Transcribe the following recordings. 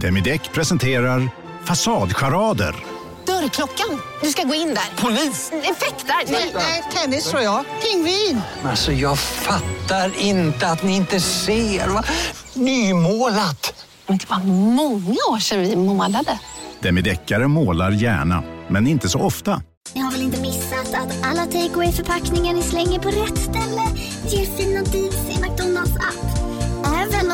Demideck presenterar Fasadcharader. Dörrklockan. Du ska gå in där. Polis? Effektar? Nej, tennis tror jag. Pingvin. Alltså jag fattar inte att ni inte ser. Va? Nymålat! Men det var många år sedan vi målade. Demideckare målar gärna, men inte så ofta. Ni har väl inte missat att alla takeaway förpackningar ni slänger på rätt ställe ger fina deals i McDonalds app.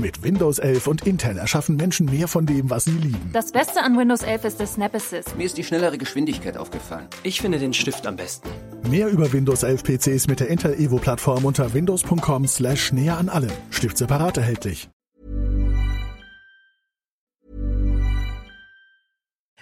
Mit Windows 11 und Intel erschaffen Menschen mehr von dem, was sie lieben. Das Beste an Windows 11 ist das Snap Assist. Mir ist die schnellere Geschwindigkeit aufgefallen. Ich finde den Stift am besten. Mehr über Windows 11 PCs mit der Intel Evo Plattform unter windows.com slash näher an allem. Stift separat erhältlich.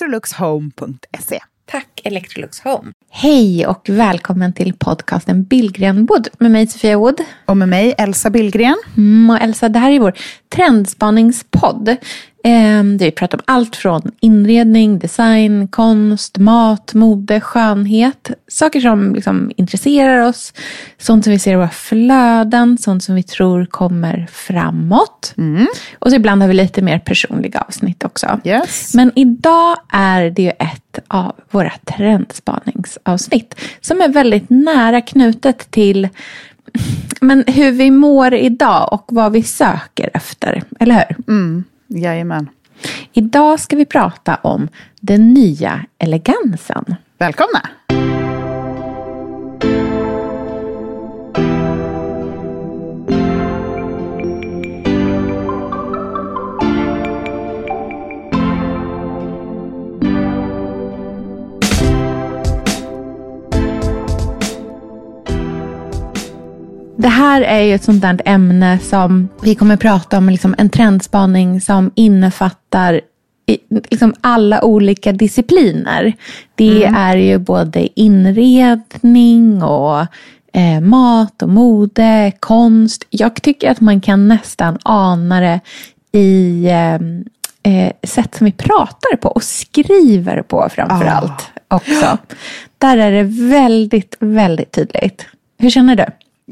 electroluxhome.se. Tack Electrolux Home. Hej och välkommen till podcasten Billgren Wood med mig Sofia Wood. Och med mig Elsa Billgren. Mm, och Elsa, det här är vår trendspaningspodd. Eh, där vi pratar om allt från inredning, design, konst, mat, mode, skönhet. Saker som liksom intresserar oss. Sånt som vi ser i våra flöden, sånt som vi tror kommer framåt. Mm. Och så ibland har vi lite mer personliga avsnitt också. Yes. Men idag är det ju ett av våra trendspaningsavsnitt som är väldigt nära knutet till men hur vi mår idag och vad vi söker efter, eller hur? Mm, jajamän. Idag ska vi prata om den nya elegansen. Välkomna! Det här är ju ett sånt där ämne som vi kommer prata om, liksom en trendspaning som innefattar liksom alla olika discipliner. Det mm. är ju både inredning och eh, mat och mode, konst. Jag tycker att man kan nästan ana det i ehm, eh, sätt som vi pratar på och skriver på framför ah. allt också. Där är det väldigt, väldigt tydligt. Hur känner du?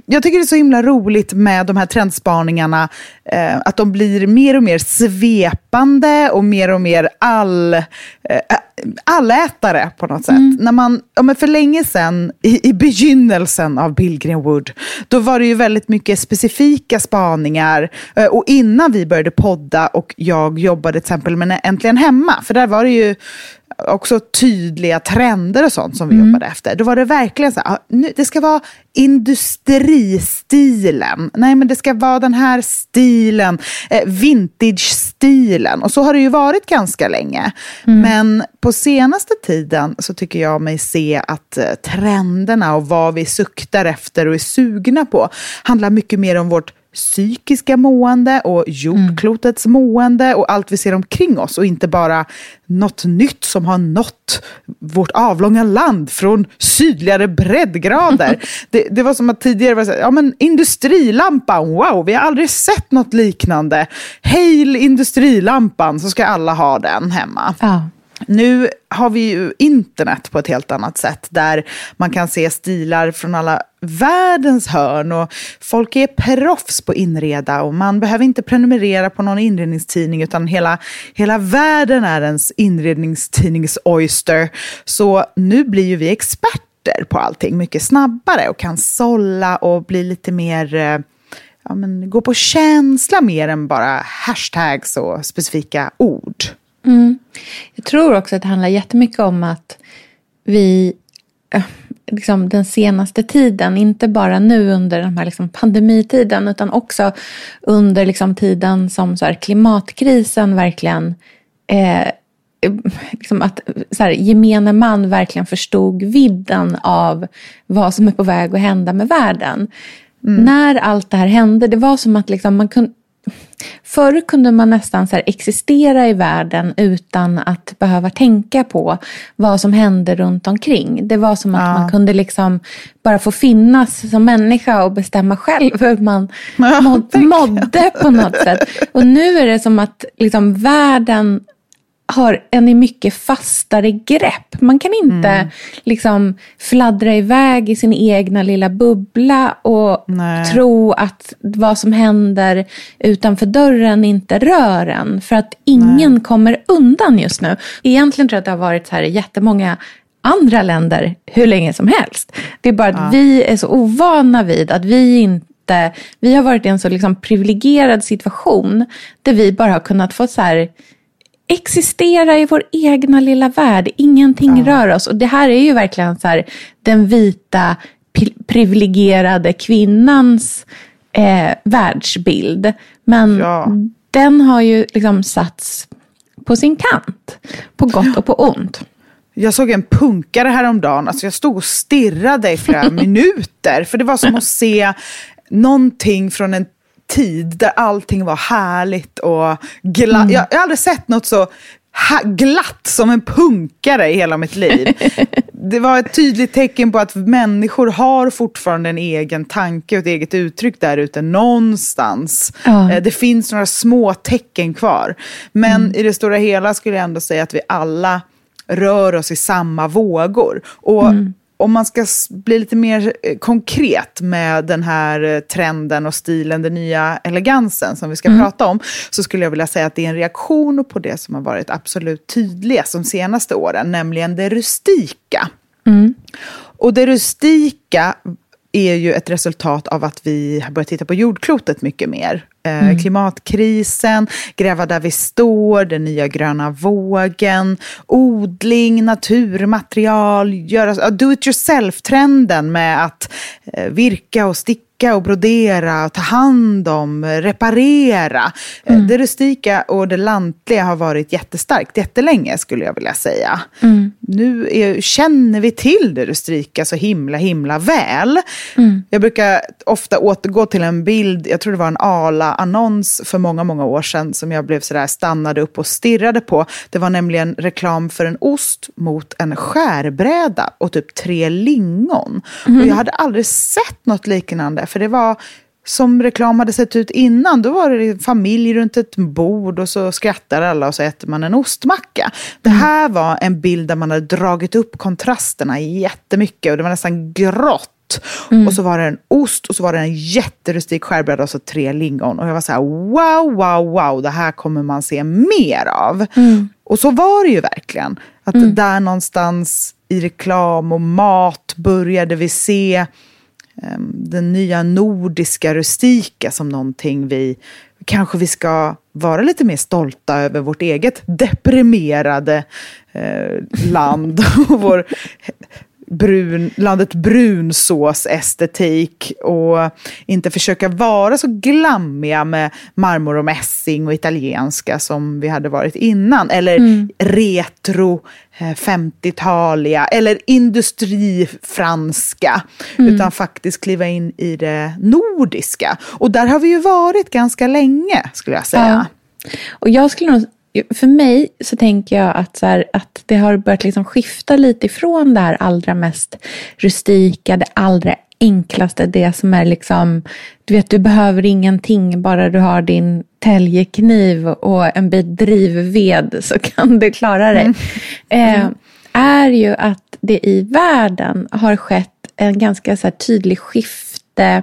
Jag tycker det är så himla roligt med de här trendspaningarna, eh, att de blir mer och mer svepande och mer och mer all, eh, allätare på något sätt. Mm. När man, ja, men för länge sedan, i, i begynnelsen av Billgren Wood, då var det ju väldigt mycket specifika spaningar. Eh, och innan vi började podda och jag jobbade till exempel med Äntligen Hemma, för där var det ju också tydliga trender och sånt som vi mm. jobbade efter. Då var det verkligen så här, nu, det ska vara industristilen. Nej, men det ska vara den här stilen, eh, vintage-stilen. Och så har det ju varit ganska länge. Mm. Men på senaste tiden så tycker jag mig se att eh, trenderna och vad vi suktar efter och är sugna på handlar mycket mer om vårt psykiska mående och jordklotets mm. mående och allt vi ser omkring oss och inte bara något nytt som har nått vårt avlånga land från sydligare breddgrader. det, det, var som att tidigare var så här, ja men industrilampan, wow, vi har aldrig sett något liknande. Hail industrilampan, så ska alla ha den hemma. Ja. Nu har vi ju internet på ett helt annat sätt där man kan se stilar från alla världens hörn och folk är proffs på inreda och man behöver inte prenumerera på någon inredningstidning utan hela, hela världen är ens inredningstidnings-oyster. Så nu blir ju vi experter på allting mycket snabbare och kan sålla och bli lite mer eh, ja, men, gå på känsla mer än bara hashtags och specifika ord. Mm. Jag tror också att det handlar jättemycket om att vi eh, liksom den senaste tiden, inte bara nu under den här liksom pandemitiden utan också under liksom tiden som så klimatkrisen verkligen eh, liksom att så här, gemene man verkligen förstod vidden av vad som är på väg att hända med världen. Mm. När allt det här hände, det var som att liksom man kunde Förr kunde man nästan så existera i världen utan att behöva tänka på vad som hände runt omkring. Det var som att ja. man kunde liksom bara få finnas som människa och bestämma själv hur man ja, måd, mådde på något sätt. Och nu är det som att liksom världen har en mycket fastare grepp. Man kan inte mm. liksom fladdra iväg i sin egna lilla bubbla och Nej. tro att vad som händer utanför dörren inte rör en. För att ingen Nej. kommer undan just nu. Egentligen tror jag att det har varit så här i jättemånga andra länder hur länge som helst. Det är bara att ja. vi är så ovana vid att vi inte vi har varit i en så liksom privilegierad situation där vi bara har kunnat få så här existera i vår egna lilla värld. Ingenting ja. rör oss. Och det här är ju verkligen så här, den vita privilegierade kvinnans eh, världsbild. Men ja. den har ju liksom satts på sin kant. På gott och på ont. Jag såg en punkare häromdagen. Alltså jag stod och stirrade i flera minuter. För det var som att se någonting från en tid där allting var härligt och glatt. Mm. Jag, jag har aldrig sett något så glatt som en punkare i hela mitt liv. Det var ett tydligt tecken på att människor har fortfarande en egen tanke och ett eget uttryck där ute någonstans. Ja. Det finns några små tecken kvar. Men mm. i det stora hela skulle jag ändå säga att vi alla rör oss i samma vågor. Och mm om man ska bli lite mer eh, konkret med den här eh, trenden och stilen, den nya elegansen som vi ska mm. prata om, så skulle jag vilja säga att det är en reaktion på det som har varit absolut tydligast de senaste åren, nämligen det rustika. Mm. Och det rustika är ju ett resultat av att vi har börjat titta på jordklotet mycket mer. Eh, mm. Klimatkrisen, gräva där vi står, den nya gröna vågen, odling, naturmaterial, göra, do it yourself-trenden med att eh, virka och sticka och brodera, och ta hand om, reparera. Eh, mm. Det rustika och det lantliga har varit jättestarkt jättelänge skulle jag vilja säga. Mm. Nu är, känner vi till det rustika så himla himla väl. Mm. Jag brukar ofta återgå till en bild, jag tror det var en Ala-annons för många, många år sedan som jag blev sådär stannade upp och stirrade på. Det var nämligen reklam för en ost mot en skärbräda och typ tre lingon. Och mm. jag hade aldrig sett något liknande för det var som reklam hade sett ut innan. Då var det familj runt ett bord och så skrattar alla och så äter man en ostmacka. Det mm. här var en bild där man hade dragit upp kontrasterna jättemycket och det var nästan grått. Mm. Och så var det en ost och så var det en jätterustik skärbräda och så tre lingon. Och jag var så här, wow, wow, wow, det här kommer man se mer av. Mm. Och så var det ju verkligen. Att mm. där någonstans i reklam och mat började vi se Ehm, den nya nordiska rustika som någonting vi kanske vi ska vara lite mer stolta över vårt eget deprimerade eh, land och vår brun, landet brunsås-estetik och inte försöka vara så glammiga med marmor och mässing och italienska som vi hade varit innan. Eller mm. retro 50-taliga eh, eller industrifranska. Mm. Utan faktiskt kliva in i det nordiska. Och där har vi ju varit ganska länge skulle jag säga. Ja. Och jag skulle nog för mig så tänker jag att, så här, att det har börjat liksom skifta lite ifrån det här allra mest rustika, det allra enklaste, det som är liksom, du vet du behöver ingenting, bara du har din täljekniv och en bit drivved så kan du klara dig. Mm. Eh, är ju att det i världen har skett en ganska så tydlig skifte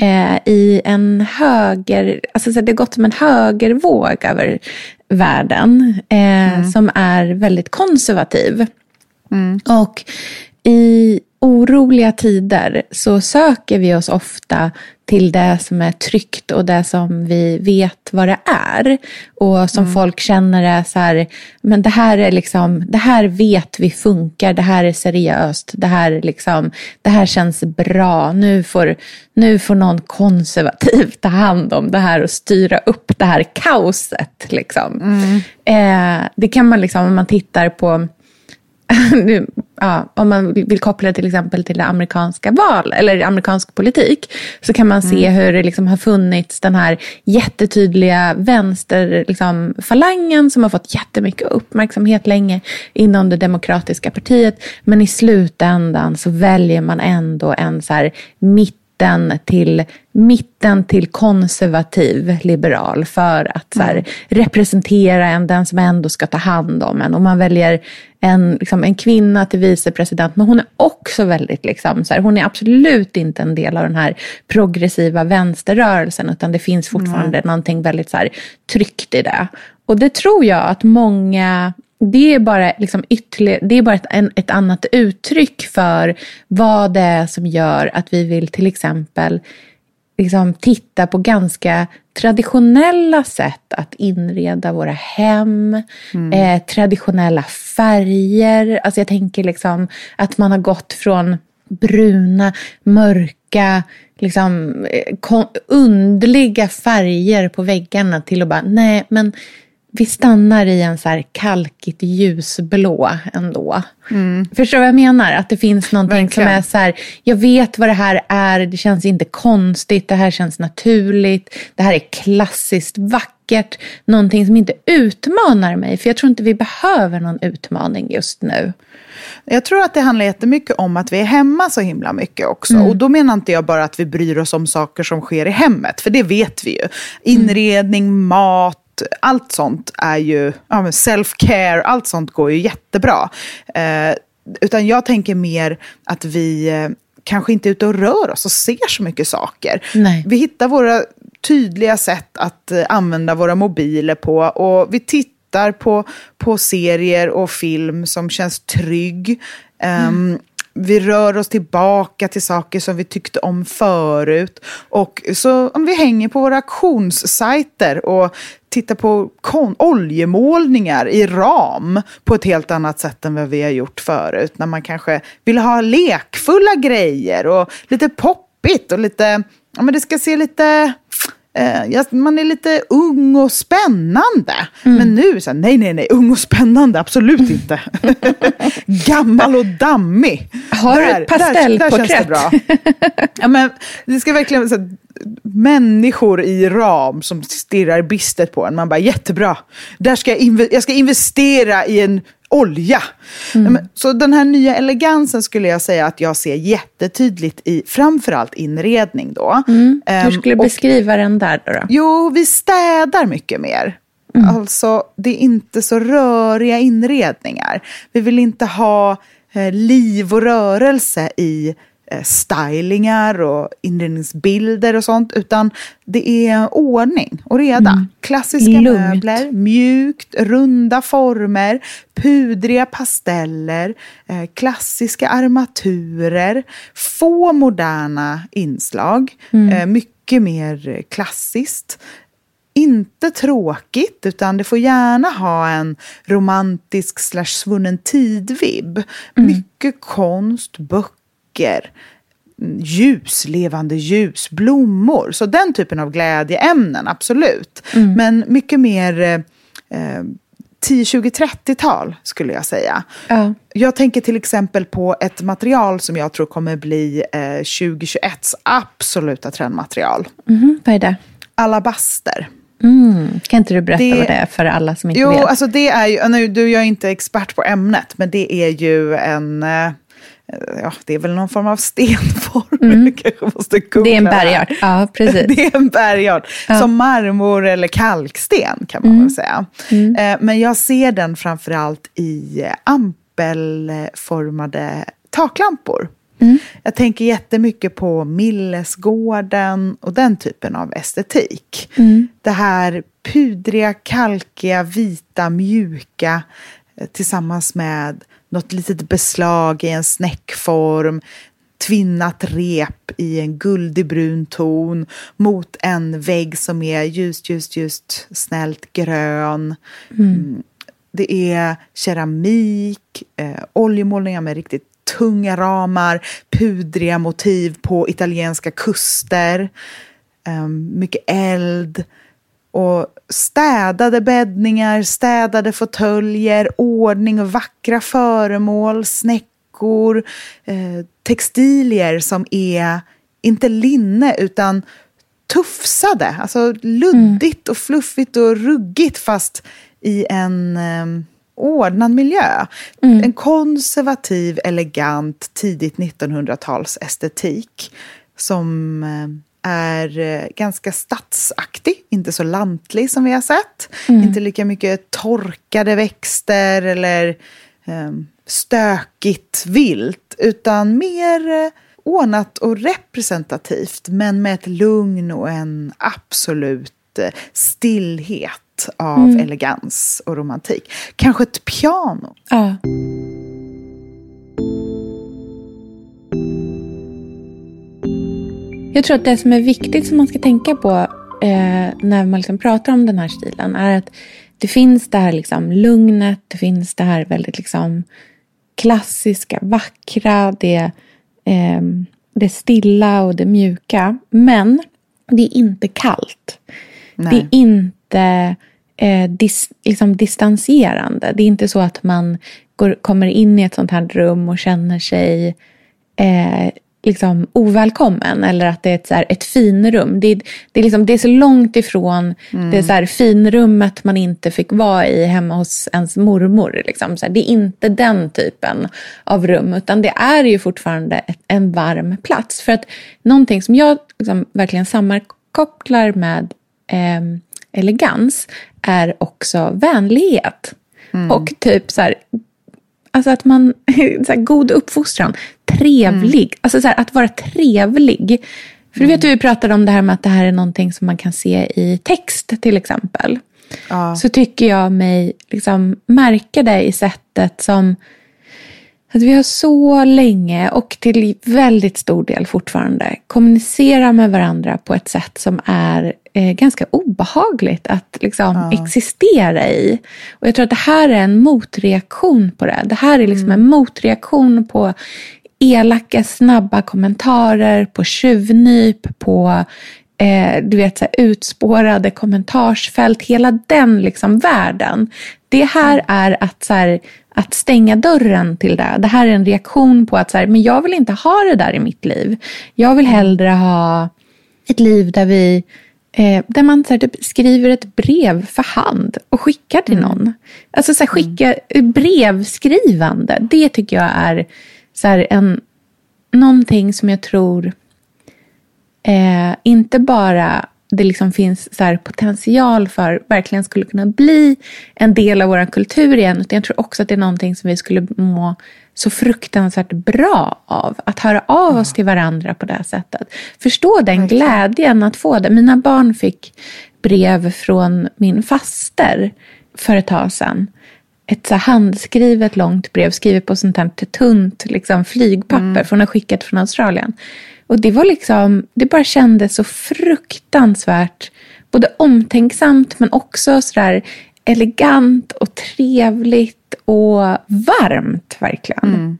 eh, i en höger, alltså så det har gått som en högervåg över världen eh, mm. som är väldigt konservativ. Mm. Och i oroliga tider så söker vi oss ofta till det som är tryggt och det som vi vet vad det är. Och som mm. folk känner är så här, men det här är liksom, det här vet vi funkar, det här är seriöst, det här, liksom, det här känns bra. Nu får, nu får någon konservativ ta hand om det här och styra upp det här kaoset. Liksom. Mm. Eh, det kan man liksom, om man tittar på ja, om man vill koppla till exempel till det amerikanska val eller amerikansk politik så kan man se mm. hur det liksom har funnits den här jättetydliga vänsterfalangen liksom, som har fått jättemycket uppmärksamhet länge inom det demokratiska partiet. Men i slutändan så väljer man ändå en så här mitt mitten till, mitten till konservativ liberal för att så här, mm. representera en, den som ändå ska ta hand om en. Och man väljer en, liksom, en kvinna till vicepresident, men hon är också väldigt, liksom, så här, hon är absolut inte en del av den här progressiva vänsterrörelsen, utan det finns fortfarande mm. någonting väldigt så här, tryggt i det. Och det tror jag att många det är bara, liksom ytterligare, det är bara ett, en, ett annat uttryck för vad det är som gör att vi vill till exempel liksom titta på ganska traditionella sätt att inreda våra hem, mm. eh, traditionella färger. Alltså jag tänker liksom att man har gått från bruna, mörka, liksom, eh, undliga färger på väggarna till att bara, nej men vi stannar i en så här kalkigt ljusblå ändå. Mm. Förstår du vad jag menar? Att det finns någonting Verkligen. som är så här, jag vet vad det här är, det känns inte konstigt, det här känns naturligt, det här är klassiskt vackert, någonting som inte utmanar mig, för jag tror inte vi behöver någon utmaning just nu. Jag tror att det handlar jättemycket om att vi är hemma så himla mycket också. Mm. Och då menar inte jag bara att vi bryr oss om saker som sker i hemmet, för det vet vi ju. Inredning, mm. mat, allt sånt är ju, ja, self-care, allt sånt går ju jättebra. Eh, utan jag tänker mer att vi eh, kanske inte är ute och rör oss och ser så mycket saker. Nej. Vi hittar våra tydliga sätt att eh, använda våra mobiler på och vi tittar på, på serier och film som känns trygg. Mm. Um, vi rör oss tillbaka till saker som vi tyckte om förut. Och så om vi hänger på våra auktionssajter och tittar på oljemålningar i ram på ett helt annat sätt än vad vi har gjort förut. När man kanske vill ha lekfulla grejer och lite poppigt och lite, ja men det ska se lite Eh, man är lite ung och spännande. Mm. Men nu, så här, nej, nej, nej, ung och spännande, absolut inte. Gammal och dammig. Har du ett pastellporträtt? Där, där känns det bra. ja, men det ska verkligen så här, människor i ram som stirrar bistet på en. Man bara, jättebra. Där ska jag, jag ska investera i en olja. Mm. Så den här nya elegansen skulle jag säga att jag ser jättetydligt i framförallt inredning då. Mm. Hur ehm, skulle du beskriva den där då, då? Jo, vi städar mycket mer. Mm. Alltså, det är inte så röriga inredningar. Vi vill inte ha eh, liv och rörelse i stylingar och inredningsbilder och sånt, utan det är ordning och reda. Mm. Klassiska Lugnt. möbler, mjukt, runda former, pudriga pasteller, eh, klassiska armaturer, få moderna inslag, mm. eh, mycket mer klassiskt. inte tråkigt, utan det får gärna ha en romantisk slash svunnen tid-vibb. Mm. Mycket konst, böcker, ljus, levande ljus, blommor. Så den typen av glädjeämnen, absolut. Mm. Men mycket mer eh, 10, 20, 30-tal skulle jag säga. Ja. Jag tänker till exempel på ett material som jag tror kommer bli eh, 2021s absoluta trendmaterial. Mm, vad är det? Alabaster. Mm. Kan inte du berätta det, vad det är för alla som inte jo, vet? Jo, alltså det är ju, nu, du, jag är inte expert på ämnet, men det är ju en, eh, ja, det är väl någon form av stenform. Mm. måste det är en bergart. Ja, precis. det är en bergart. Ja. Som marmor eller kalksten kan man mm. väl säga. Mm. Eh, men jag ser den framförallt i ampelformade taklampor. Mm. Jag tänker jättemycket på Millesgården och den typen av estetik. Mm. Det här pudriga, kalkiga, vita, mjuka eh, tillsammans med något litet beslag i en snäckform, tvinnat rep i en guldig brun ton mot en vägg som är just, just, just snällt grön. Mm. mm. Det är keramik, eh, oljemålningar med riktigt tunga ramar, pudriga motiv på italienska kuster, um, mycket eld och städade bäddningar, städade fåtöljer, ordning och vackra föremål, snäckor, eh, textilier som är inte linne utan tufsade, alltså luddigt och fluffigt och ruggigt fast i en eh, ordnad miljö. Mm. En konservativ, elegant, tidigt 1900-tals estetik som eh, är eh, ganska stadsaktig, inte så lantlig som vi har sett. Mm. Inte lika mycket torkade växter eller um, stökigt vilt, utan mer uh, ordnat och representativt, men med ett lugn och en absolut uh, stillhet av mm. elegans och romantik. Kanske ett piano. Ja. Jag tror att det som är viktigt som man ska tänka på eh, när man liksom pratar om den här stilen är att det finns det här liksom lugnet, det finns det här väldigt liksom klassiska, vackra, det, eh, det stilla och det mjuka. Men det är inte kallt. Nej. Det är inte eh, dis, liksom distanserande. Det är inte så att man går, kommer in i ett sånt här rum och känner sig eh, liksom ovälkommen eller att det är ett, så här, ett finrum. Det, det, är liksom, det är så långt ifrån mm. det så här, finrummet man inte fick vara i hemma hos ens mormor. Liksom. Så här, det är inte den typen av rum utan det är ju fortfarande ett, en varm plats. För att någonting som jag liksom verkligen sammankopplar med eh, elegans är också vänlighet. Mm. Och typ så här, alltså att man, så här, god uppfostran, trevlig, mm. alltså så här, att vara trevlig. För du vet hur vi pratade om det här med att det här är någonting som man kan se i text till exempel. Ja. Så tycker jag mig liksom märka det i sättet som att vi har så länge och till väldigt stor del fortfarande kommunicerat med varandra på ett sätt som är eh, ganska obehagligt att liksom, ja. existera i. Och jag tror att det här är en motreaktion på det. Det här är liksom mm. en motreaktion på elaka, snabba kommentarer, på tjuvnyp, på eh, du vet, så här, utspårade kommentarsfält. Hela den liksom, världen. Det här är att så här, att stänga dörren till det. Det här är en reaktion på att så här, men jag vill inte ha det där i mitt liv. Jag vill hellre ha ett liv där vi Eh, där man så här, typ, skriver ett brev för hand och skickar till mm. någon. Alltså så här, skicka mm. brevskrivande, det tycker jag är så här, en, någonting som jag tror eh, inte bara det liksom finns så potential för verkligen skulle kunna bli en del av vår kultur igen. Utan jag tror också att det är någonting som vi skulle må så fruktansvärt bra av. Att höra av oss till varandra på det här sättet. Förstå den glädjen att få det. Mina barn fick brev från min faster för ett tag sedan. Ett så handskrivet långt brev skrivet på sånt här tunt liksom, flygpapper mm. från har skickat från Australien. Och det var liksom, det bara kändes så fruktansvärt både omtänksamt men också sådär elegant och trevligt och varmt verkligen. Mm.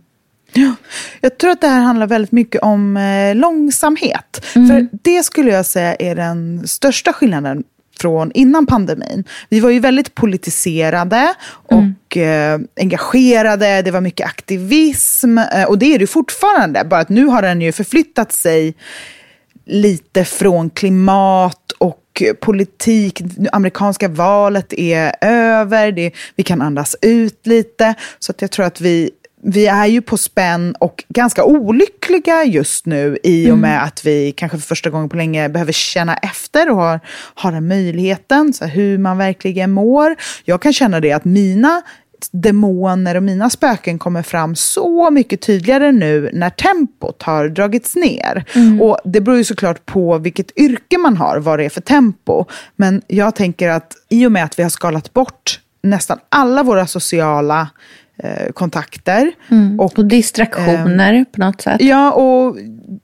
Ja, jag tror att det här handlar väldigt mycket om eh, långsamhet. Mm. För det skulle jag säga är den största skillnaden från innan pandemin. Vi var ju väldigt politiserade och eh, engagerade, det var mycket aktivism eh, och det är det fortfarande. Bara att nu har den ju förflyttat sig lite från klimat och politik. Amerikanska valet är över, det, vi kan andas ut lite. Så att jag tror att vi vi är ju på spänn och ganska olyckliga just nu i och med mm. att vi kanske för första gången på länge behöver känna efter och har, har den möjligheten, så hur man verkligen mår. Jag kan känna det att mina demoner och mina spöken kommer fram så mycket tydligare nu när tempot har dragits ner. Mm. Och det beror ju såklart på vilket yrke man har, vad det är för tempo. Men jag tänker att i och med att vi har skalat bort nästan alla våra sociala eh, kontakter. Mm. Och, och, distraktioner eh, på något sätt. Ja, och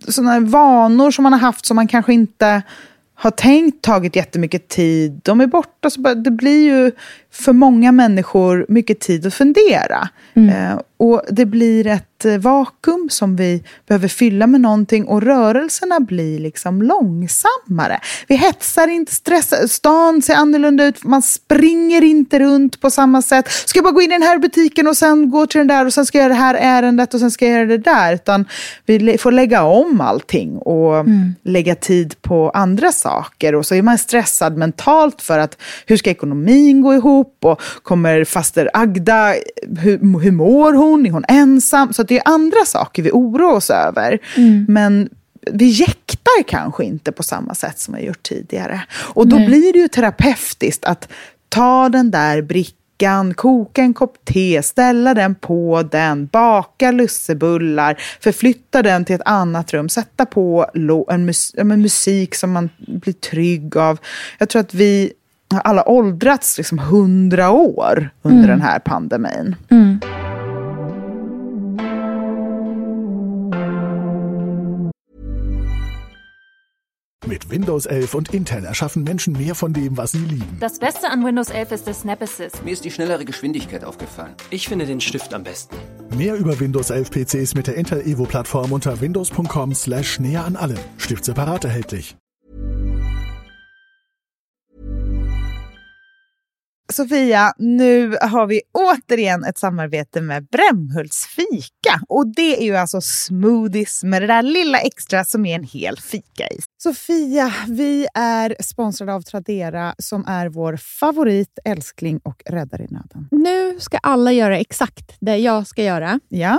sådana vanor som man har haft som man kanske inte har tänkt tagit jättemycket tid, de är borta. Så det blir ju för många människor mycket tid att fundera. Mm. Eh, och det blir ett eh, vakuum som vi behöver fylla med någonting och rörelserna blir liksom långsammare. Vi hetsar inte, stressar, stan ser annorlunda ut, man springer inte runt på samma sätt. Ska jag bara gå in i den här butiken och sen gå till den där och sen ska jag göra det här ärendet och sen ska jag göra det där. Utan vi får lägga om allting och mm. lägga tid på andra saker. Och så är man stressad mentalt för att hur ska ekonomin gå ihop? Ihop och kommer faster Agda, hur, hur mår hon? Är hon ensam? Så det är andra saker vi oroar oss över. Mm. Men vi jäktar kanske inte på samma sätt som vi gjort tidigare. Och då Nej. blir det ju terapeutiskt att ta den där brickan koka en kopp te, ställa den på den, baka lussebullar, förflytta den till ett annat rum, sätta på en, mus en musik som man blir trygg av. Jag tror att vi har alla åldrats liksom hundra år under mm. den här pandemin. Mm. Mit Windows 11 und Intel erschaffen Menschen mehr von dem, was sie lieben. Das Beste an Windows 11 ist der Snap Assist. Mir ist die schnellere Geschwindigkeit aufgefallen. Ich finde den Stift am besten. Mehr über Windows 11 PCs mit der Intel Evo Plattform unter windows.com/slash näher an allem. Stift separat erhältlich. Sofia, nu har vi återigen ett samarbete med Brämhults fika. Och det är ju alltså smoothies med det där lilla extra som är en hel fika i. Sofia, vi är sponsrade av Tradera som är vår favorit, älskling och räddare i nöden. Nu ska alla göra exakt det jag ska göra. Ja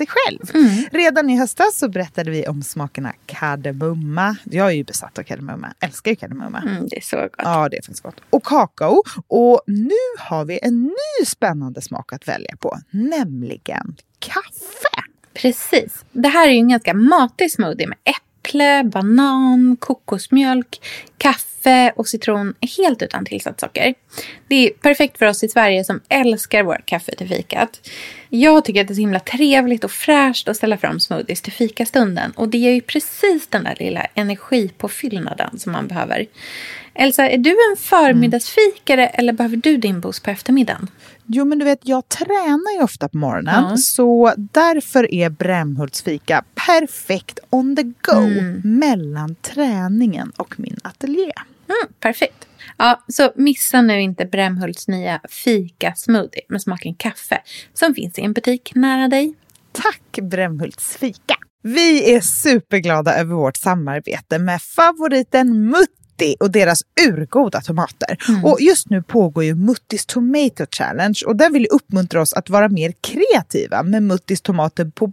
Sig själv. Mm. Redan i höstas så berättade vi om smakerna kardemumma. Jag är ju besatt av kardemumma. Älskar ju kardemumma. Mm, det är så gott. Ja, det faktiskt gott. Och kakao. Och nu har vi en ny spännande smak att välja på, nämligen kaffe. Precis. Det här är ju en ganska matig smoothie med äpple, banan, kokosmjölk, kaffe och citron helt utan tillsatt socker. Det är perfekt för oss i Sverige som älskar vårt kaffe till fikat. Jag tycker att det är så himla trevligt och fräscht att ställa fram smoothies till fikastunden och det ger ju precis den där lilla energipåfyllnaden som man behöver. Elsa, är du en förmiddagsfikare mm. eller behöver du din boost på eftermiddagen? Jo, men du vet, jag tränar ju ofta på morgonen. Ja. Så därför är Brämhultsfika perfekt on the go mm. mellan träningen och min ateljé. Mm, perfekt. Ja, så missa nu inte Brämhults nya fika-smoothie med smaken kaffe som finns i en butik nära dig. Tack Brämhults fika! Vi är superglada över vårt samarbete med favoriten Mutt Mutti och deras urgoda tomater. Mm. Och just nu pågår ju Muttis Tomato Challenge och där vill uppmuntra oss att vara mer kreativa med Muttis tomater på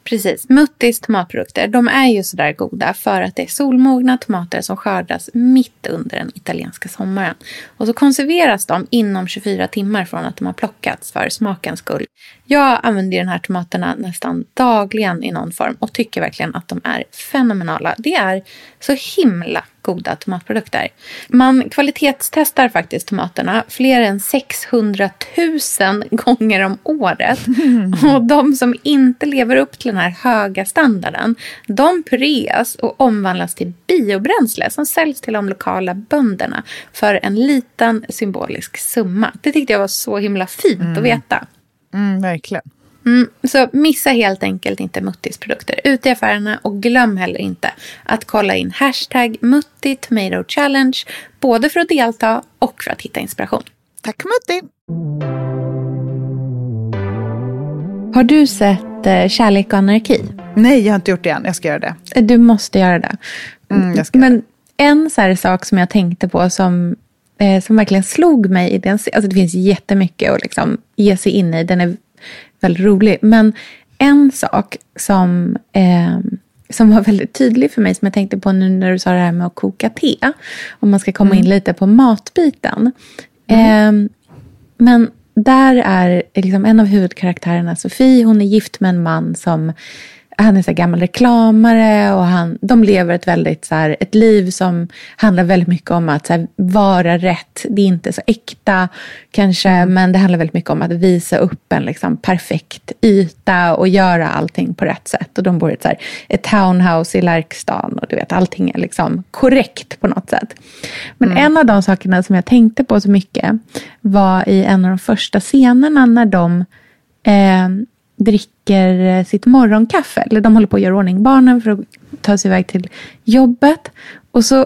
Precis. Muttis tomatprodukter, de är ju sådär goda för att det är solmogna tomater som skördas mitt under den italienska sommaren. Och så konserveras de inom 24 timmar från att de har plockats för smakens skull. Jag använder de här tomaterna nästan dagligen i någon form och tycker verkligen att de är fenomenala. Det är så himla goda tomatprodukter. Man kvalitetstestar faktiskt tomaterna fler än 600 000 gånger om året. Och de som inte lever upp till den här höga standarden, de pureas och omvandlas till biobränsle som säljs till de lokala bönderna för en liten symbolisk summa. Det tyckte jag var så himla fint mm. att veta. Mm, verkligen. Mm, så missa helt enkelt inte Muttis produkter ute i affärerna och glöm heller inte att kolla in hashtag Mutti Tomato Challenge både för att delta och för att hitta inspiration. Tack Mutti! Har du sett eh, Kärlek och anarki? Nej, jag har inte gjort det än. Jag ska göra det. Eh, du måste göra det. Mm, Men en så sak som jag tänkte på som, eh, som verkligen slog mig i den... Alltså det finns jättemycket att liksom ge sig in i. Den är väldigt rolig. Men en sak som, eh, som var väldigt tydlig för mig, som jag tänkte på nu när du sa det här med att koka te, om man ska komma mm. in lite på matbiten. Mm. Eh, men där är liksom en av huvudkaraktärerna, Sofie, hon är gift med en man som han är så gammal reklamare och han, de lever ett väldigt så här, ett liv som handlar väldigt mycket om att här, vara rätt. Det är inte så äkta kanske, mm. men det handlar väldigt mycket om att visa upp en liksom, perfekt yta och göra allting på rätt sätt. Och de bor i ett, så här, ett townhouse i Lärkstan och du vet, allting är liksom korrekt på något sätt. Men mm. en av de sakerna som jag tänkte på så mycket var i en av de första scenerna när de eh, dricker eh, sitt morgonkaffe. Eller de håller på att göra ordning barnen för att ta sig iväg till jobbet. Och så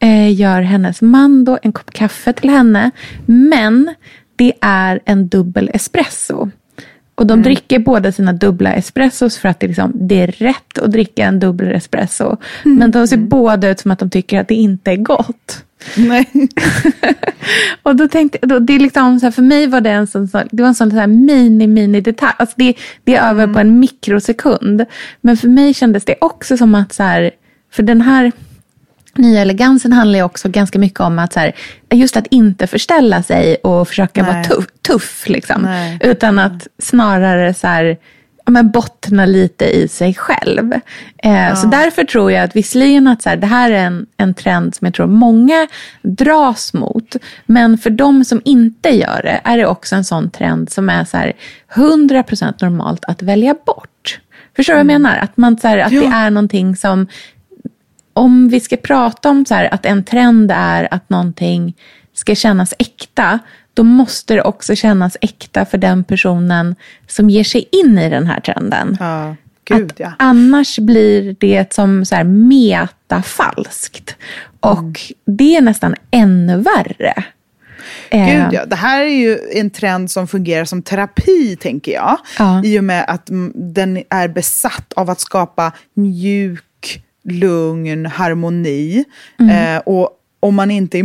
eh, gör hennes man då en kopp kaffe till henne. Men det är en dubbel espresso. Och de mm. dricker båda sina dubbla espressos för att det, liksom, det är rätt att dricka en dubbel espresso. Mm. Men de ser mm. båda ut som att de tycker att det inte är gott. Nej. och då tänkte då, det är liksom så här, för mig var det en sån, det var en sån så här mini, mini detalj. Alltså det, det är över mm. på en mikrosekund. Men för mig kändes det också som att så här, för den här nya elegansen handlar ju också ganska mycket om att så här, just att inte förställa sig och försöka Nej. vara tuff. tuff liksom. Utan att snarare så här, men bottna lite i sig själv. Eh, ja. Så därför tror jag att visserligen att så här, det här är en, en trend som jag tror många dras mot. Men för de som inte gör det är det också en sån trend som är så här 100% normalt att välja bort. Förstår du mm. vad jag mm. menar? Att, man, så här, att ja. det är någonting som om vi ska prata om så här, att en trend är att någonting ska kännas äkta, då måste det också kännas äkta för den personen som ger sig in i den här trenden. Ja, gud, ja. Annars blir det som så här metafalskt. Och mm. det är nästan ännu värre. Gud eh. ja, det här är ju en trend som fungerar som terapi tänker jag. Ja. I och med att den är besatt av att skapa mjuk lugn, harmoni. Mm. Eh, och om man inte är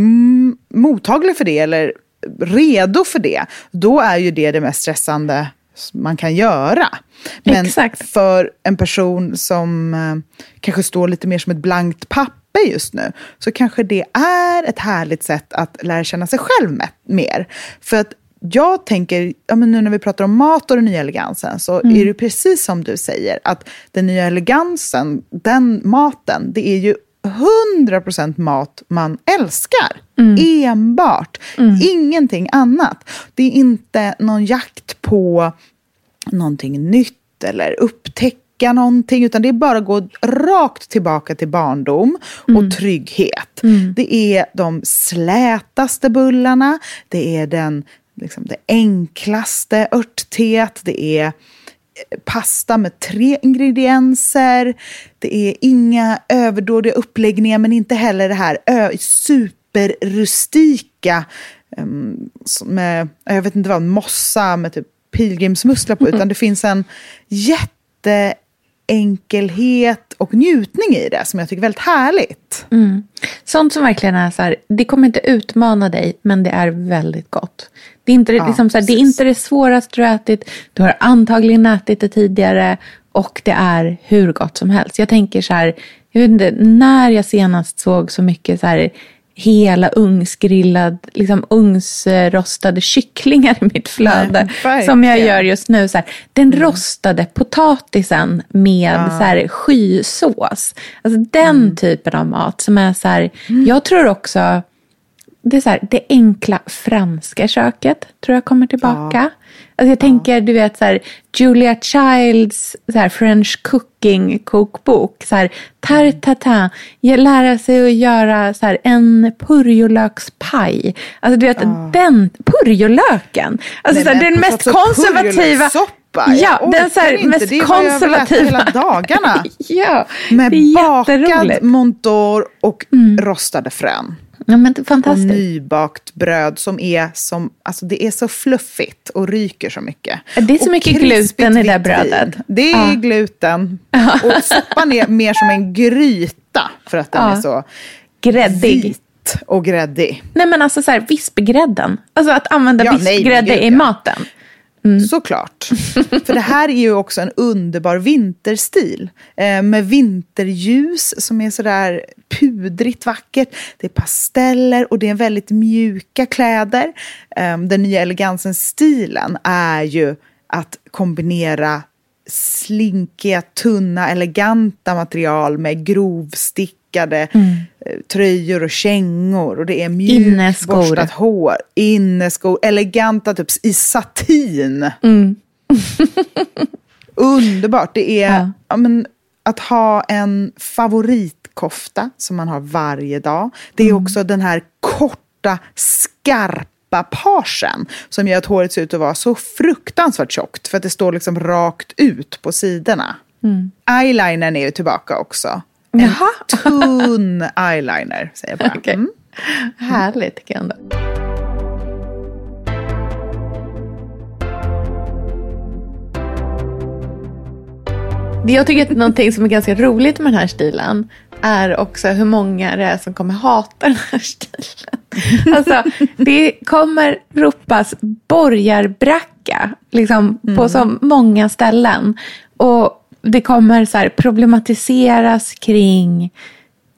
mottaglig för det eller redo för det, då är ju det det mest stressande man kan göra. Men Exakt. för en person som eh, kanske står lite mer som ett blankt papper just nu, så kanske det är ett härligt sätt att lära känna sig själv med, mer. För att jag tänker, ja, men nu när vi pratar om mat och den nya elegansen, så Mm. är det precis som du säger, att den nya elegansen, den maten, det är ju 100% mat man älskar. Enbart. Ingenting annat. Det är inte någon jakt på någonting nytt eller upptäcka någonting, utan det är bara att gå rakt tillbaka till barndom och trygghet. Det är de slätaste bullarna, det är den liksom, det enklaste örtteet, det är pasta med tre ingredienser. Det är inga överdådiga uppläggningar men inte heller det här superrustika um, med, jag vet inte vad, mossa med typ pilgrimsmussla på. Utan det finns en jätteenkelhet och njutning i det som jag tycker är väldigt härligt. Mm. Sånt som verkligen är så här, det kommer inte utmana dig, men det är väldigt gott. Det är inte, Ja, liksom så här, det är inte det svåraste du har ätit, du har antagligen ätit det tidigare och det är hur gott som helst. Jag tänker så här, jag vet inte, när jag senast såg så mycket så här hela ugnsgrillad, liksom ugnsrostade kycklingar i mitt flöde. Nej, som jag gör just nu. Så här, den rostade potatisen med Ja. så här, skysås. Alltså den typen av mat som är så här, jag tror också, det är så här, det enkla franska köket tror jag kommer tillbaka. Alltså jag tänker, du vet så här, Julia Childs så här, French cooking kokbok. Så här, tarte tatin, Ge- lära sig att göra så här, en purjolökspaj. Alltså du vet, den purjolöken. Alltså Nej, så här, den mest konservativa. purjolökssoppa, jag Ja, den så här, mest Det konservativa. hela dagarna. ja, Med bakad montor och rostade frön. Ja, men det är Och fantastiskt. nybakt bröd som är som, alltså det är så fluffigt och ryker så mycket. Det är så Och mycket gluten i det vitt brödet. Det är Ja. gluten. Och soppan är mer som en gryta för att den Ja. är så Gräddig. vit och gräddig. Nej men alltså så här, vispgrädden. Alltså att använda Ja, nej, vispgrädde gud, i ja. Mm. Såklart. För det här är ju också en underbar vinterstil. Eh, med vinterljus som är sådär pudrigt vackert. Det är pasteller och det är väldigt mjuka kläder. Eh, den nya elegansen-stilen är ju att kombinera slinkiga, tunna, eleganta material med grovstick grovstickade eh, tröjor och kängor. Och det är mjukt Inneskor. borstat hår, inneskor, eleganta typ i satin. Underbart. Det är Ja. ja. men, att ha en favoritkofta som man har varje dag. Det är också den här korta, skarpa pagen som gör att håret ser ut att vara så fruktansvärt tjockt för att det står liksom rakt ut på sidorna. Eyelinern är ju tillbaka också. En Jaha. tunn eyeliner, säger jag bara. Okej. Mm. Härligt tycker jag ändå. Det Jag tycker att någonting som är ganska roligt med den här stilen är också hur många det är som kommer hata den här stilen. Alltså, det kommer ropas borgarbracka liksom, på så många ställen. Och det kommer så här, problematiseras kring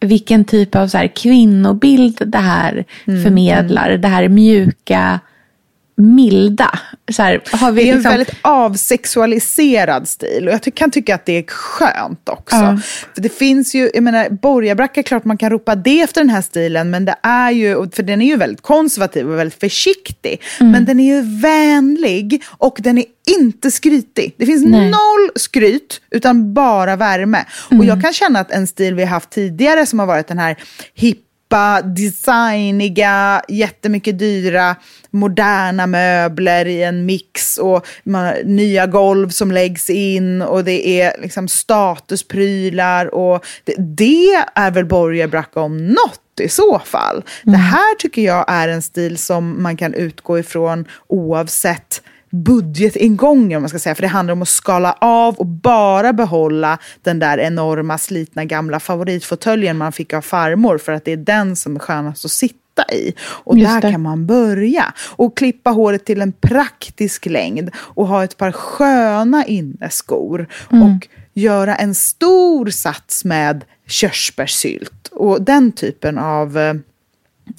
vilken typ av så här, kvinnobild det här förmedlar. Det här mjuka, milda. Så här, har vi Det är en liksom, väldigt avsexualiserad stil och jag kan tycka att det är skönt också. Ja. För det finns ju, jag menar, borgarbracka, klart man kan ropa det efter den här stilen, men det är ju, och- för den är ju väldigt konservativ och väldigt försiktig. Mm. Men den är ju vänlig och den är inte skrytig. Det finns Nej. noll skryt, utan bara värme. Och Mm. jag kan känna att en stil vi har haft tidigare som har varit den här hippa, designiga, jättemycket dyra, moderna möbler i en mix och man, nya golv som läggs in och det är liksom statusprylar och det, det är väl borgarbracka om något i så fall. Det här tycker jag är en stil som man kan utgå ifrån oavsett budgetingången, om man ska säga. För det handlar om att skala av och bara behålla den där enorma slitna gamla favoritfåtöljen man fick av farmor för att det är den som är skönast att sitta i. Och Just där det. kan man börja. Och klippa håret till en praktisk längd och ha ett par sköna inneskor. Mm. Och göra en stor sats med körsbärssylt. Och den typen av eh,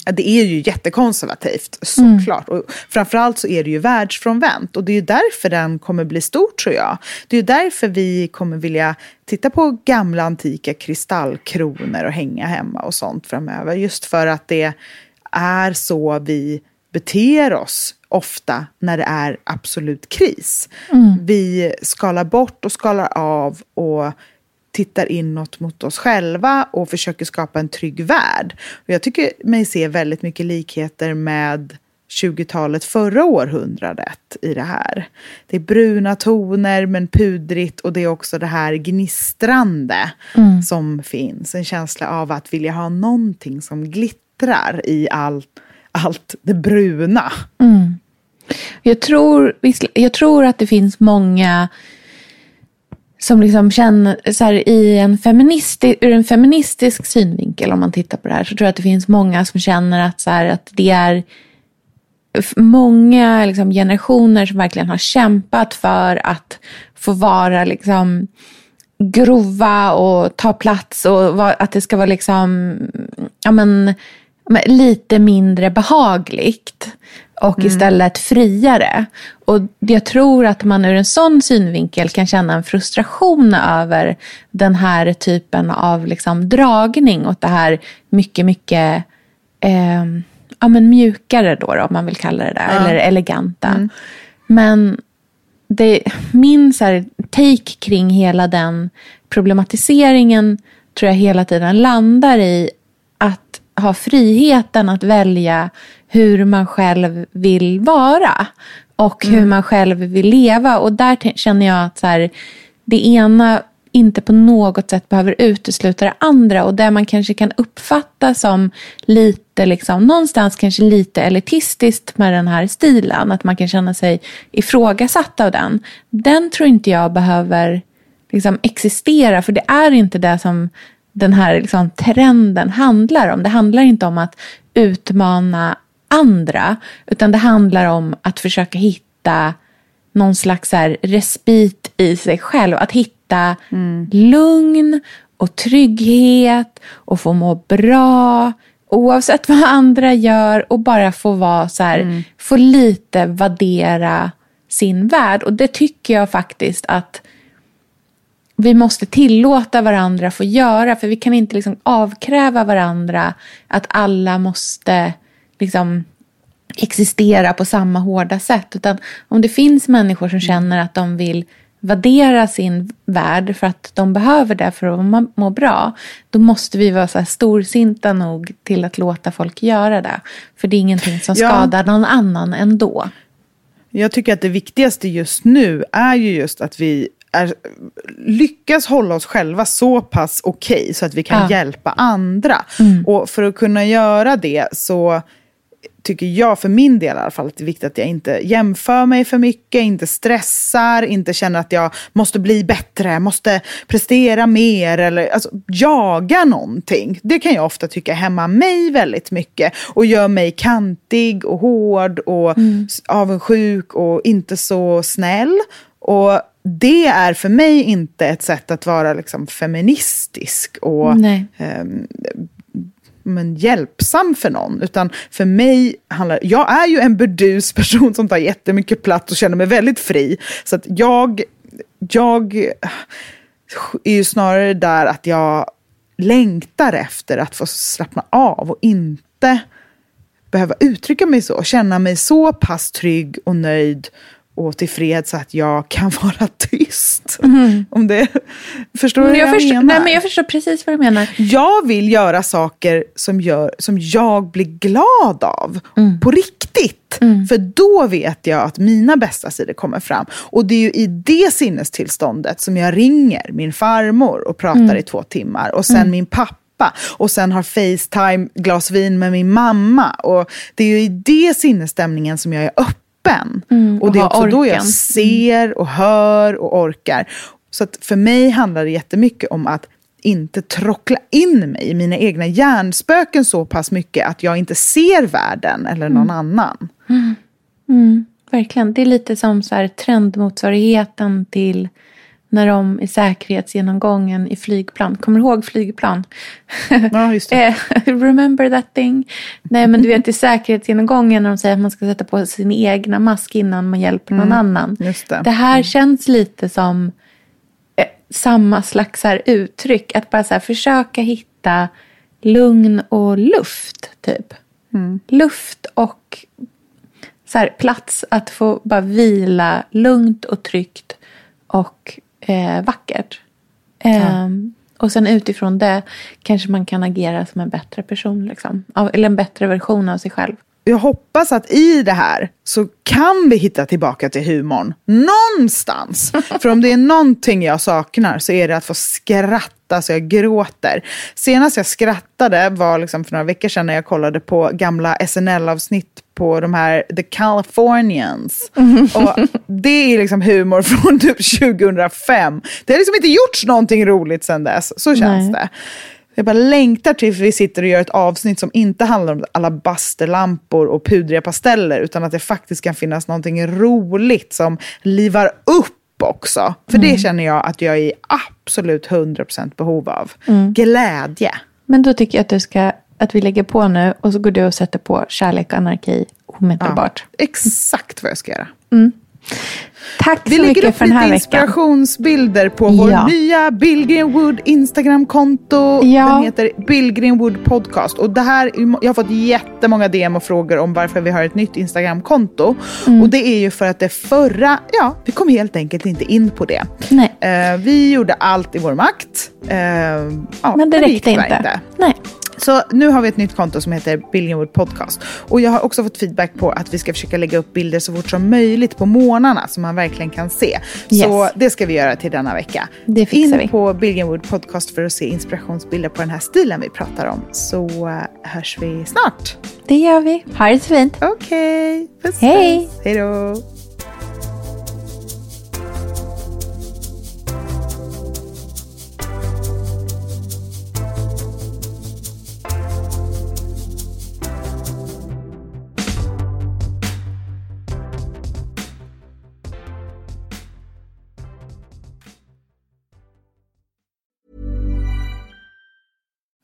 Det är ju jättekonservativt såklart. Och framförallt så är det ju världsfrånvänt. Och det är ju därför den kommer bli stor tror jag. Det är ju därför vi kommer vilja titta på gamla antika kristallkronor och hänga hemma och sånt framöver. Just för att det är så vi beter oss ofta när det är absolut kris. Vi skalar bort och skalar av och tittar inåt mot oss själva och försöker skapa en trygg värld. Och jag tycker mig se väldigt mycket likheter med 20-talet förra århundradet i det här. Det är bruna toner men pudrigt och det är också det här gnistrande Mm. som finns. En känsla av att vilja ha någonting som glittrar i all, allt det bruna. Mm. Jag, tror, jag tror att det finns många som liksom känner, så här, i en feministi, ur en feministisk synvinkel om man tittar på det här, så tror jag att det finns många som känner att, så här, att det är många liksom, generationer som verkligen har kämpat för att få vara liksom, grova och ta plats och att det ska vara liksom, ja, men, men lite mindre behagligt och Mm. istället friare. Och jag tror att man ur en sån synvinkel kan känna en frustration över den här typen av liksom dragning åt det här mycket, mycket eh, ja, men mjukare då, då, om man vill kalla det där, Ja. eller eleganta. Mm. Men det, min så här, take kring hela den problematiseringen tror jag hela tiden landar i ha friheten att välja hur man själv vill vara och hur man själv vill leva. Och där känner jag att så här, det ena inte på något sätt behöver utesluta det andra och det man kanske kan uppfatta som lite, liksom, någonstans kanske lite elitistiskt med den här stilen, att man kan känna sig ifrågasatt av den. Den tror inte jag behöver liksom, existera, för det är inte det som den här liksom, trenden handlar om. Det handlar inte om att utmana andra, utan det handlar om att försöka hitta någon slags här respit i sig själv. Att hitta lugn och trygghet och få må bra oavsett vad andra gör och bara få vara så här, få lite vaddera sin värld. Och det tycker jag faktiskt att vi måste tillåta varandra få göra. För vi kan inte liksom avkräva varandra att alla måste liksom existera på samma hårda sätt. Utan om det finns människor som känner att de vill värdera sin värld för att de behöver det för att må, bra. Då måste vi vara så storsinta nog till att låta folk göra det. För det är ingenting som Ja. skadar någon annan ändå. Jag tycker att det viktigaste just nu är ju just att vi är, lyckas hålla oss själva så pass okej så att vi kan Ja. hjälpa andra. Mm. Och för att kunna göra det så tycker jag för min del i alla fall att det är viktigt att jag inte jämför mig för mycket, inte stressar, inte känner att jag måste bli bättre, måste prestera mer eller alltså, jaga någonting. Det kan jag ofta tycka hämmar mig väldigt mycket och gör mig kantig och hård och Mm. avundsjuk och inte så snäll. Och det är för mig inte ett sätt att vara liksom feministisk och ehm, men hjälpsam för någon. Utan för mig handlar Jag är ju en burdus person som tar jättemycket plats och känner mig väldigt fri. Så att jag, jag är ju snarare där att jag längtar efter att få slappna av och inte behöva uttrycka mig så. Känna mig så pass trygg och nöjd och tillfreds så att jag kan vara tyst. Om det, förstår du Mm, vad jag, jag, förstår, menar? nej, men jag förstår precis vad du menar. Jag vill göra saker som, gör, som jag blir glad av. Mm. På riktigt. För då vet jag att mina bästa sidor kommer fram. Och det är ju i det sinnestillståndet som jag ringer min farmor och pratar Mm. i två timmar. Och sen Mm. min pappa. Och sen har Facetime, glas vin med min mamma. Och det är ju i det sinnesstämningen som jag är öppen. Mm, och och det är också då jag orken. ser och hör och orkar. Så att för mig handlar det jättemycket om att inte trockla in mig i mina egna hjärnspöken så pass mycket att jag inte ser världen eller någon Mm. annan. Mm. Mm, verkligen. Det är lite som så här trendmotsvarigheten till när de i säkerhetsgenomgången i flygplan. Kommer du ihåg flygplan? Ja, just det. Remember that thing? Nej, men du vet i säkerhetsgenomgången när de säger att man ska sätta på sin egna mask innan man hjälper någon Mm, annan. just det. det här känns lite som eh, samma slags här uttryck. Att bara så här, försöka hitta lugn och luft, typ. Mm. Luft och så här, plats att få bara vila lugnt och tryggt och eh, vackert. Ehm, och sen utifrån det kanske man kan agera som en bättre person. Liksom. Eller en bättre version av sig själv. Jag hoppas att i det här så kan vi hitta tillbaka till humorn. Någonstans! För om det är någonting jag saknar så är det att få skratta så jag gråter. Senast jag skrattade var liksom för några veckor sedan när jag kollade på gamla SNL-avsnitt på de här The Californians. Och det är liksom humor från typ 2005. Det har liksom inte gjorts någonting roligt sedan dess. Så känns Nej. det. Jag bara längtar till vi sitter och gör ett avsnitt som inte handlar om alla basterlampor och pudriga pasteller utan att det faktiskt kan finnas någonting roligt som livar upp också. För det känner jag att jag är i absolut 100% behov av. Mm. Glädje. Men då tycker jag att, du ska, att vi lägger på nu och så går du och sätter på kärlek och anarki omedelbart. Exakt vad jag ska göra. Mm. Tack Vi så lägger mycket upp för den här lite veckan. inspirationsbilder på vår Ja. nya Bill Greenwood Instagramkonto. Den heter Bill Greenwood Podcast. Och det här, jag har fått jättemånga DM och frågor om varför vi har ett nytt Instagramkonto. Mm. Och det är ju för att det förra, ja, vi kom helt enkelt inte in på det. Nej. Eh, vi gjorde allt i vår makt. Eh, ja, Men det gick räckte tyvärr inte. Nej. Så nu har vi ett nytt konto som heter Billingwood Podcast. Och jag har också fått feedback på att vi ska försöka lägga upp bilder så fort som möjligt på morgnarna så man verkligen kan se. Så Yes. det ska vi göra till denna vecka. Det fixar In vi. på Billingwood Podcast för att se inspirationsbilder på den här stilen vi pratar om. Så eh, hörs vi snart. Det gör vi. Ha det så fint. Okej. Puss, Hej. Hej då.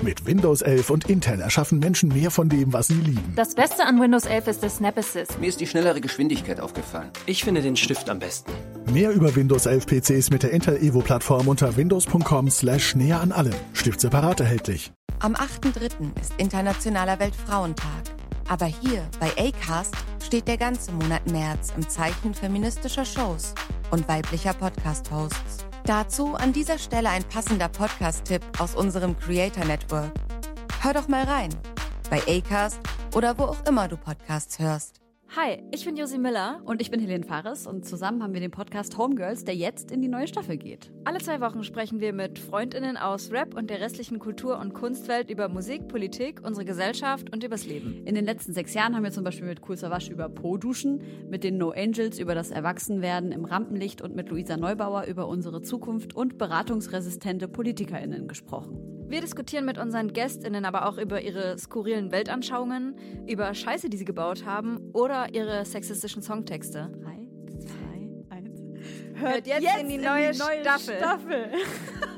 Mit Windows 11 und Intel erschaffen Menschen mehr von dem, was sie lieben. Das Beste an Windows 11 ist der Snap Assist. Mir ist die schnellere Geschwindigkeit aufgefallen. Ich finde den Stift am besten. Mehr über Windows 11 PCs mit der Intel Evo Plattform unter windows.com slash näher an allem. Stift separat erhältlich. Am 8.3. ist Internationaler Weltfrauentag. Aber hier bei ACAST steht der ganze Monat März im Zeichen feministischer Shows und weiblicher Podcast-Hosts. Dazu an dieser Stelle ein passender Podcast-Tipp aus unserem Creator Network. Hör doch mal rein bei Acast oder wo auch immer du Podcasts hörst. Hi, ich bin Josi Miller und ich bin Helene Fares und zusammen haben wir den Podcast Homegirls, der jetzt in die neue Staffel geht. Alle zwei Wochen sprechen wir mit FreundInnen aus Rap und der restlichen Kultur- und Kunstwelt über Musik, Politik, unsere Gesellschaft und übers Leben. In den letzten sechs Jahren haben wir zum Beispiel mit Cool Savage über Po-Duschen, mit den No Angels über das Erwachsenwerden im Rampenlicht und mit Luisa Neubauer über unsere Zukunft und beratungsresistente PolitikerInnen gesprochen. Wir diskutieren mit unseren GästInnen aber auch über ihre skurrilen Weltanschauungen, über Scheiße, die sie gebaut haben oder ihre sexistischen Songtexte. 3, 2, 1. Hört jetzt, jetzt in die neue, in die neue Staffel. Staffel.